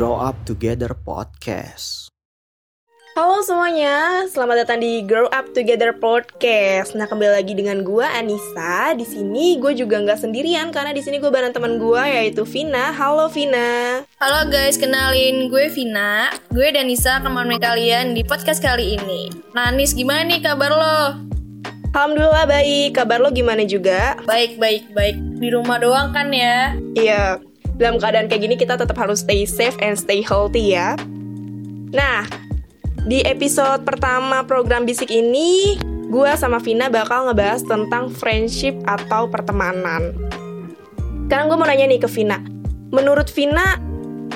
Grow Up Together Podcast. Halo semuanya, selamat datang di Grow Up Together Podcast. Nah kembali lagi dengan gue Anissa. Di sini gue juga nggak sendirian karena di sini gue bareng teman gue yaitu Vina. Halo Vina. Halo guys, kenalin gue Vina. Gue dan Nisa akan menemani kalian di podcast kali ini. Nah Nis, gimana nih kabar lo? Alhamdulillah baik. Kabar lo gimana juga? Baik, baik, baik. Di rumah doang kan ya? Iya, dalam keadaan kayak gini kita tetap harus stay safe and stay healthy ya. Nah, di episode pertama program Bisik ini, gue sama Vina bakal ngebahas tentang friendship atau pertemanan. Sekarang gue mau nanya nih ke Vina. Menurut Vina,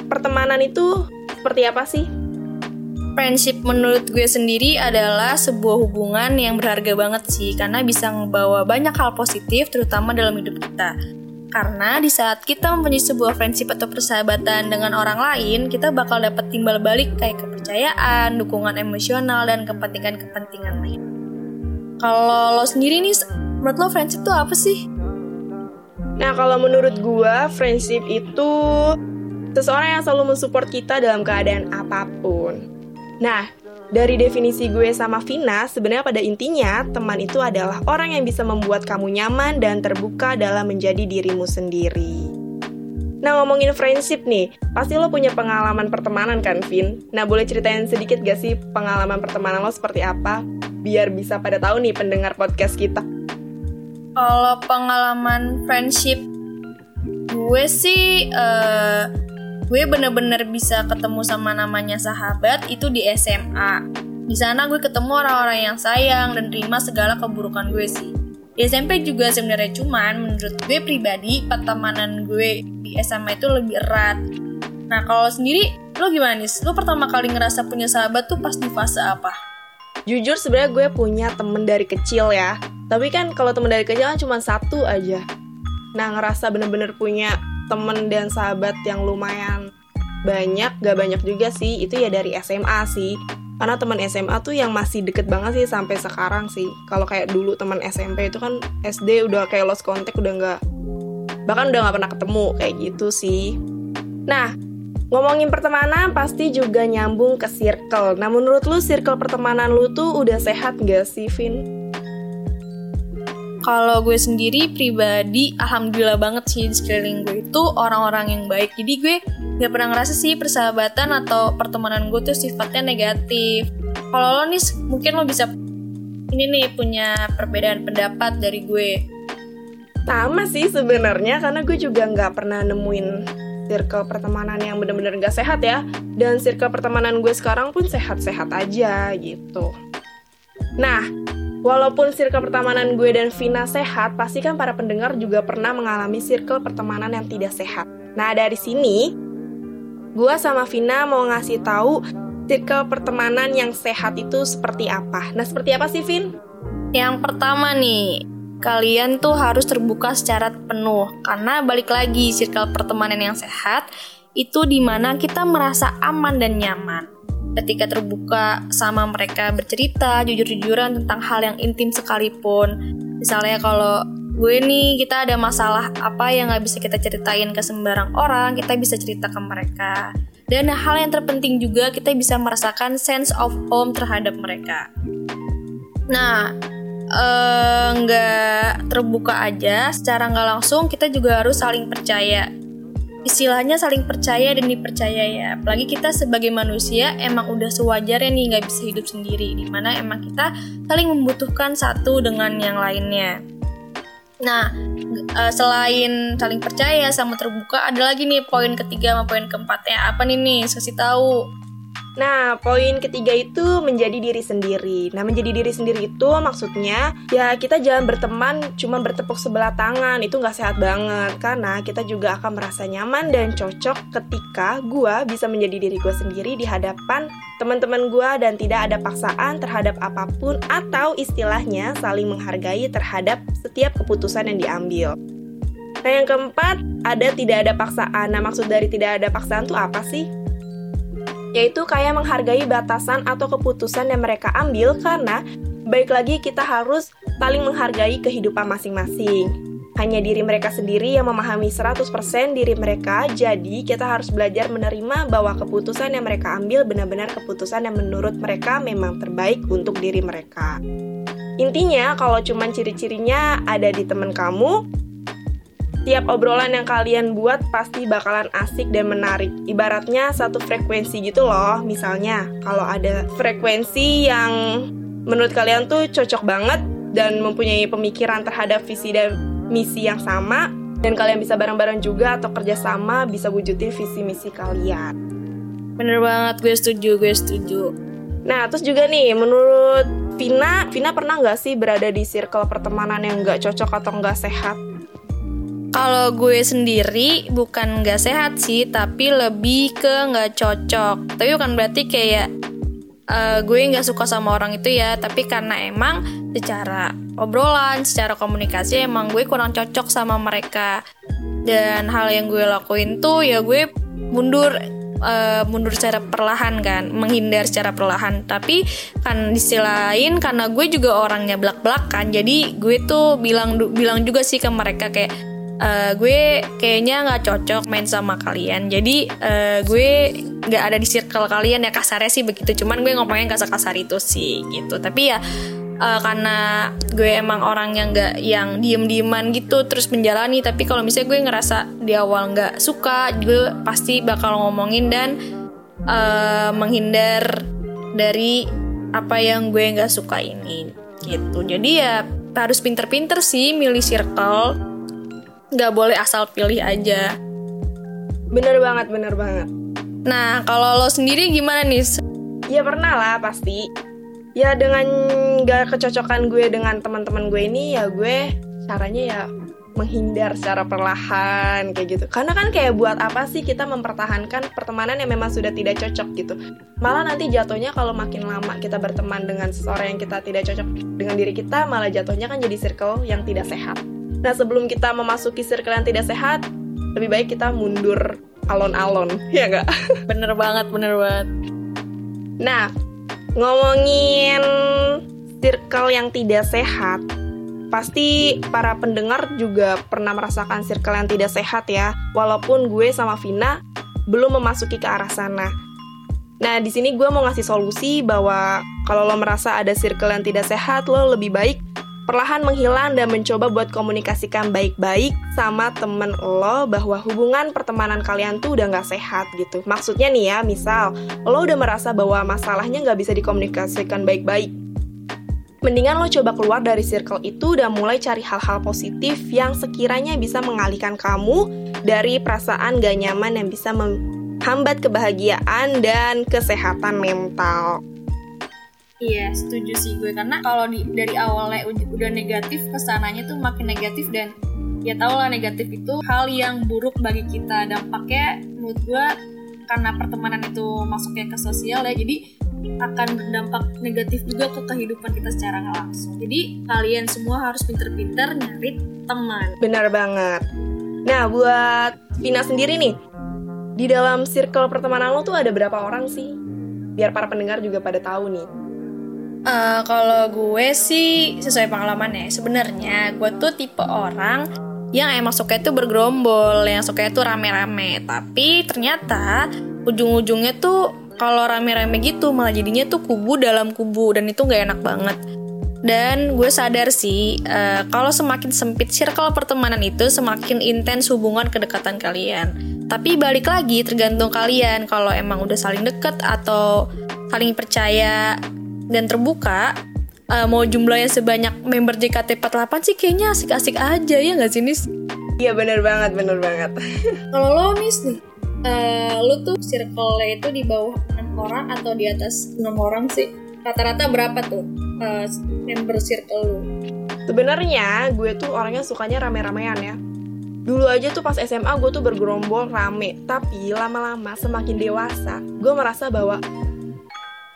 pertemanan itu seperti apa sih? Friendship menurut gue sendiri adalah sebuah hubungan yang berharga banget sih karena bisa ngebawa banyak hal positif terutama dalam hidup kita. Karena di saat kita mempunyai sebuah friendship atau persahabatan dengan orang lain, kita bakal dapat timbal balik kayak kepercayaan, dukungan emosional, dan kepentingan-kepentingan lain. Kalau lo sendiri nih, menurut lo friendship itu apa sih? Nah, kalau menurut gue, friendship itu seseorang yang selalu mensupport kita dalam keadaan apa pun. Nah, dari definisi gue sama Vina, sebenarnya pada intinya teman itu adalah orang yang bisa membuat kamu nyaman dan terbuka dalam menjadi dirimu sendiri. Nah ngomongin friendship nih, pasti lo punya pengalaman pertemanan kan Vin? Nah boleh ceritain sedikit gak sih pengalaman pertemanan lo seperti apa? Biar bisa pada tahu nih pendengar podcast kita. Kalau pengalaman friendship gue sih uh, gue bener-bener bisa ketemu sama namanya sahabat itu di SMA. Di sana gue ketemu orang-orang yang sayang dan terima segala keburukan gue sih. Di SMP juga sebenarnya cuman menurut gue pribadi pertemanan gue di SMA itu lebih erat. Nah kalau sendiri lo gimana nih? Lo pertama kali ngerasa punya sahabat tuh pas di fase apa? Jujur sebenarnya gue punya temen dari kecil ya. Tapi kan kalau temen dari kecil kan cuma satu aja. Nah ngerasa bener-bener punya temen dan sahabat yang lumayan banyak, gak banyak juga sih, itu ya dari SMA sih. Karena teman SMA tuh yang masih deket banget sih sampai sekarang sih. Kalau kayak dulu teman SMP itu kan SD udah kayak lost contact udah nggak bahkan udah nggak pernah ketemu kayak gitu sih. Nah, ngomongin pertemanan pasti juga nyambung ke circle. Nah, menurut lu circle pertemanan lu tuh udah sehat gak sih, Vin? Kalau gue sendiri pribadi, alhamdulillah banget sih di sekeliling gue itu orang-orang yang baik. Jadi gue gak pernah ngerasa sih persahabatan atau pertemanan gue tuh sifatnya negatif. Kalau lo nih, mungkin lo bisa ini nih punya perbedaan pendapat dari gue. Sama sih sebenarnya karena gue juga nggak pernah nemuin circle pertemanan yang bener-bener gak sehat ya. Dan circle pertemanan gue sekarang pun sehat-sehat aja gitu. Nah, Walaupun circle pertemanan gue dan Vina sehat, pasti kan para pendengar juga pernah mengalami circle pertemanan yang tidak sehat. Nah, dari sini gue sama Vina mau ngasih tahu circle pertemanan yang sehat itu seperti apa. Nah, seperti apa sih, Vin? Yang pertama nih, kalian tuh harus terbuka secara penuh karena balik lagi circle pertemanan yang sehat itu di mana kita merasa aman dan nyaman ketika terbuka sama mereka bercerita jujur-jujuran tentang hal yang intim sekalipun. Misalnya kalau gue nih kita ada masalah apa yang nggak bisa kita ceritain ke sembarang orang kita bisa cerita ke mereka. Dan hal yang terpenting juga kita bisa merasakan sense of home terhadap mereka. Nah nggak uh, terbuka aja secara nggak langsung kita juga harus saling percaya istilahnya saling percaya dan dipercaya ya. Apalagi kita sebagai manusia emang udah sewajarnya nih nggak bisa hidup sendiri. Di mana emang kita saling membutuhkan satu dengan yang lainnya. Nah eh, selain saling percaya sama terbuka ada lagi nih poin ketiga sama poin keempatnya. Apa nih nih? Kasih tahu Nah, poin ketiga itu menjadi diri sendiri. Nah, menjadi diri sendiri itu maksudnya ya kita jangan berteman cuma bertepuk sebelah tangan. Itu nggak sehat banget karena kita juga akan merasa nyaman dan cocok ketika gue bisa menjadi diri gue sendiri di hadapan teman-teman gue dan tidak ada paksaan terhadap apa pun atau istilahnya saling menghargai terhadap setiap keputusan yang diambil. Nah, yang keempat, ada tidak ada paksaan. Nah, maksud dari tidak ada paksaan itu apa sih? Yaitu kayak menghargai batasan atau keputusan yang mereka ambil karena baik lagi kita harus saling menghargai kehidupan masing-masing. hanya diri mereka sendiri yang memahami 100% diri mereka, jadi kita harus belajar menerima bahwa keputusan yang mereka ambil benar-benar keputusan yang menurut mereka memang terbaik untuk diri mereka. Intinya, kalau cuman ciri-cirinya ada di teman kamu, tiap obrolan yang kalian buat pasti bakalan asik dan menarik. Ibaratnya satu frekuensi gitu loh. Misalnya, kalau ada frekuensi yang menurut kalian tuh cocok banget dan mempunyai pemikiran terhadap visi dan misi yang sama dan kalian bisa bareng-bareng juga atau kerjasama bisa wujudin visi misi kalian. Bener banget, gue setuju, gue setuju. Nah, terus juga nih, menurut Vina, Vina pernah nggak sih berada di circle pertemanan yang nggak cocok atau nggak sehat? Kalau gue sendiri bukan nggak sehat sih, tapi lebih ke nggak cocok. Tapi bukan berarti kayak uh, gue nggak suka sama orang itu ya, tapi karena emang secara obrolan, secara komunikasi emang gue kurang cocok sama mereka. Dan hal yang gue lakuin tuh ya gue mundur uh, mundur secara perlahan kan, menghindar secara perlahan. Tapi kan di sisi lain karena gue juga orangnya belak-belak kan, jadi gue tuh bilang bilang juga sih ke mereka kayak uh, gue kayaknya nggak cocok main sama kalian. Jadi uh, gue nggak ada di circle kalian ya kasarnya sih begitu. Cuman gue ngomongnya gak sekasar itu sih gitu. Tapi ya uh, karena gue emang orang yang nggak yang diem dieman gitu terus menjalani tapi kalau misalnya gue ngerasa di awal nggak suka gue pasti bakal ngomongin dan uh, menghindar dari apa yang gue nggak suka ini gitu jadi ya harus pinter-pinter sih milih circle nggak boleh asal pilih aja. Bener banget bener banget. Nah kalau lo sendiri gimana nih? Ya pernah lah pasti. Ya dengan gak kecocokan gue dengan teman-teman gue ini ya gue caranya ya menghindar secara perlahan kayak gitu. Karena kan kayak buat apa sih kita mempertahankan pertemanan yang memang sudah tidak cocok gitu. Malah nanti jatuhnya kalau makin lama kita berteman dengan seseorang yang kita tidak cocok dengan diri kita malah jatuhnya kan jadi circle yang tidak sehat nah sebelum kita memasuki circle yang tidak sehat lebih baik kita mundur alon-alon ya gak? bener banget bener banget nah ngomongin circle yang tidak sehat, pasti para pendengar juga pernah merasakan circle yang tidak sehat ya. Walaupun gue sama Vina belum memasuki ke arah sana. Nah, di sini gue mau ngasih solusi bahwa kalau lo merasa ada circle yang tidak sehat, lo lebih baik perlahan menghilang dan mencoba buat komunikasikan baik-baik sama temen lo bahwa hubungan pertemanan kalian tuh udah gak sehat gitu. Maksudnya nih ya, misal lo udah merasa bahwa masalahnya gak bisa dikomunikasikan baik-baik. Mendingan lo coba keluar dari circle itu dan mulai cari hal-hal positif yang sekiranya bisa mengalihkan kamu dari perasaan gak nyaman yang bisa menghambat kebahagiaan dan kesehatan mental. Iya, setuju sih gue. Karena kalau dari awalnya udah negatif ke sananya tuh makin negatif dan ya tau lah negatif itu hal yang buruk bagi kita. Dampaknya menurut gue karena pertemanan itu masuknya ke sosial ya jadi akan berdampak negatif juga ke kehidupan kita secara langsung. Jadi kalian semua harus pinter-pinter nyari teman. Benar banget. Nah buat Vina sendiri nih di dalam circle pertemanan lo tuh ada berapa orang sih? Biar para pendengar juga pada tahu nih Uh, kalau gue sih sesuai pengalaman ya sebenarnya gue tuh tipe orang yang emang suka itu bergerombol, yang suka itu rame-rame. Tapi ternyata ujung-ujungnya tuh kalau rame-rame gitu malah jadinya tuh kubu dalam kubu dan itu nggak enak banget. Dan gue sadar sih uh, kalau semakin sempit circle pertemanan itu semakin intens hubungan kedekatan kalian. Tapi balik lagi tergantung kalian kalau emang udah saling deket atau saling percaya dan terbuka uh, mau jumlahnya sebanyak member JKT48 sih kayaknya asik-asik aja ya nggak sih Nis? Iya bener banget bener banget. Kalau lo Nis nih, uh, lo tuh circle-nya itu di bawah enam orang atau di atas enam orang sih? Rata-rata berapa tuh uh, member circle lo? Sebenarnya gue tuh orangnya sukanya rame-ramean ya. Dulu aja tuh pas SMA gue tuh bergerombol rame, tapi lama-lama semakin dewasa, gue merasa bahwa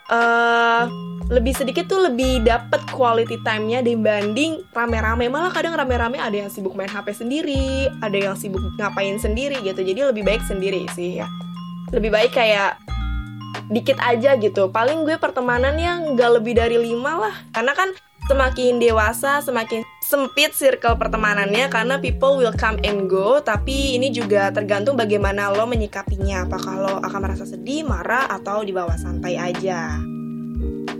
uh, lebih sedikit tuh lebih dapet quality time-nya dibanding rame-rame. Malah kadang rame-rame ada yang sibuk main HP sendiri ada yang sibuk ngapain sendiri gitu. Jadi lebih baik sendiri sih ya. Lebih baik kayak dikit aja gitu. Paling gue pertemanan yang gak lebih dari lima lah. Karena kan semakin dewasa semakin sempit circle pertemanannya karena people will come and go tapi ini juga tergantung bagaimana lo menyikapinya apakah lo akan merasa sedih, marah atau di bawah santai aja.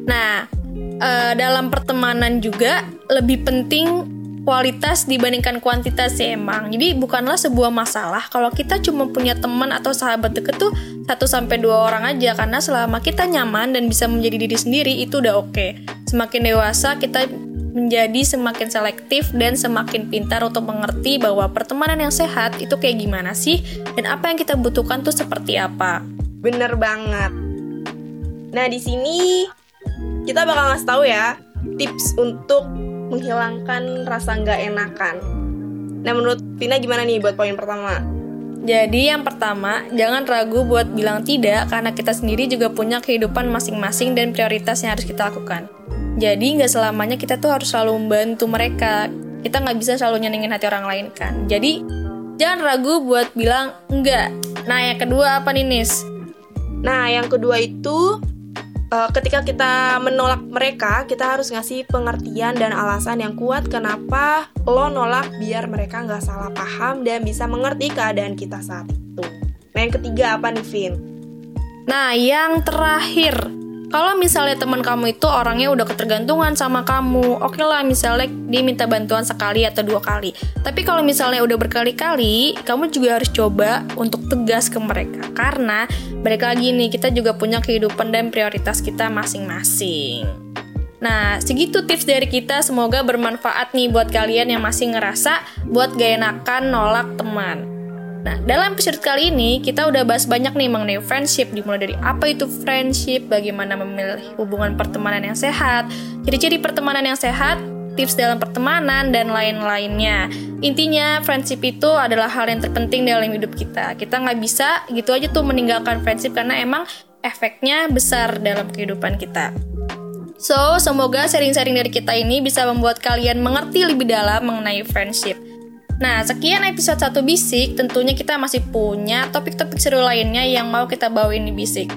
Nah, uh, dalam pertemanan juga lebih penting kualitas dibandingkan kuantitas sih emang. Jadi bukanlah sebuah masalah kalau kita cuma punya teman atau sahabat deket tuh 1 sampai dua orang aja karena selama kita nyaman dan bisa menjadi diri sendiri itu udah oke. Semakin dewasa kita menjadi semakin selektif dan semakin pintar untuk mengerti bahwa pertemanan yang sehat itu kayak gimana sih dan apa yang kita butuhkan tuh seperti apa. Bener banget. Nah, di sini kita bakal ngasih tahu ya tips untuk menghilangkan rasa nggak enakan. Nah menurut Vina gimana nih buat poin pertama? Jadi yang pertama, jangan ragu buat bilang tidak karena kita sendiri juga punya kehidupan masing-masing dan prioritas yang harus kita lakukan. Jadi nggak selamanya kita tuh harus selalu membantu mereka. Kita nggak bisa selalu nyenengin hati orang lain kan. Jadi jangan ragu buat bilang enggak. Nah yang kedua apa nih Nis? Nah yang kedua itu uh, ketika kita menolak mereka, kita harus ngasih pengertian dan alasan yang kuat kenapa lo nolak biar mereka nggak salah paham dan bisa mengerti keadaan kita saat itu. Nah yang ketiga apa nih Vin? Nah yang terakhir kalau misalnya teman kamu itu orangnya udah ketergantungan sama kamu, oke okay lah misalnya dia minta bantuan sekali atau dua kali. Tapi kalau misalnya udah berkali-kali, kamu juga harus coba untuk tegas ke mereka. Karena mereka lagi nih, kita juga punya kehidupan dan prioritas kita masing-masing. Nah, segitu tips dari kita. Semoga bermanfaat nih buat kalian yang masih ngerasa buat gak enakan nolak teman. Nah, dalam episode kali ini kita udah bahas banyak nih mengenai friendship, dimulai dari apa itu friendship, bagaimana memilih hubungan pertemanan yang sehat, ciri-ciri pertemanan yang sehat, tips dalam pertemanan, dan lain-lainnya. Intinya, friendship itu adalah hal yang terpenting dalam hidup kita. Kita nggak bisa gitu aja tuh meninggalkan friendship karena emang efeknya besar dalam kehidupan kita. So, semoga sharing-sharing dari kita ini bisa membuat kalian mengerti lebih dalam mengenai friendship. Nah, sekian episode 1 Bisik. Tentunya kita masih punya topik-topik seru lainnya yang mau kita bawain di Bisik.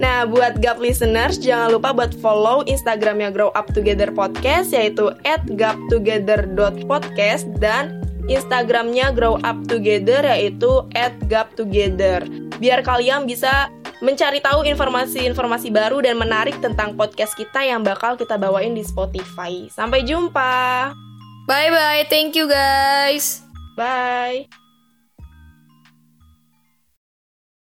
Nah, buat GAP listeners, jangan lupa buat follow Instagramnya Grow Up Together Podcast, yaitu at gaptogether.podcast, dan Instagramnya Grow Up Together, yaitu at gaptogether. Biar kalian bisa mencari tahu informasi-informasi baru dan menarik tentang podcast kita yang bakal kita bawain di Spotify. Sampai jumpa! Bye bye. Thank you guys. Bye.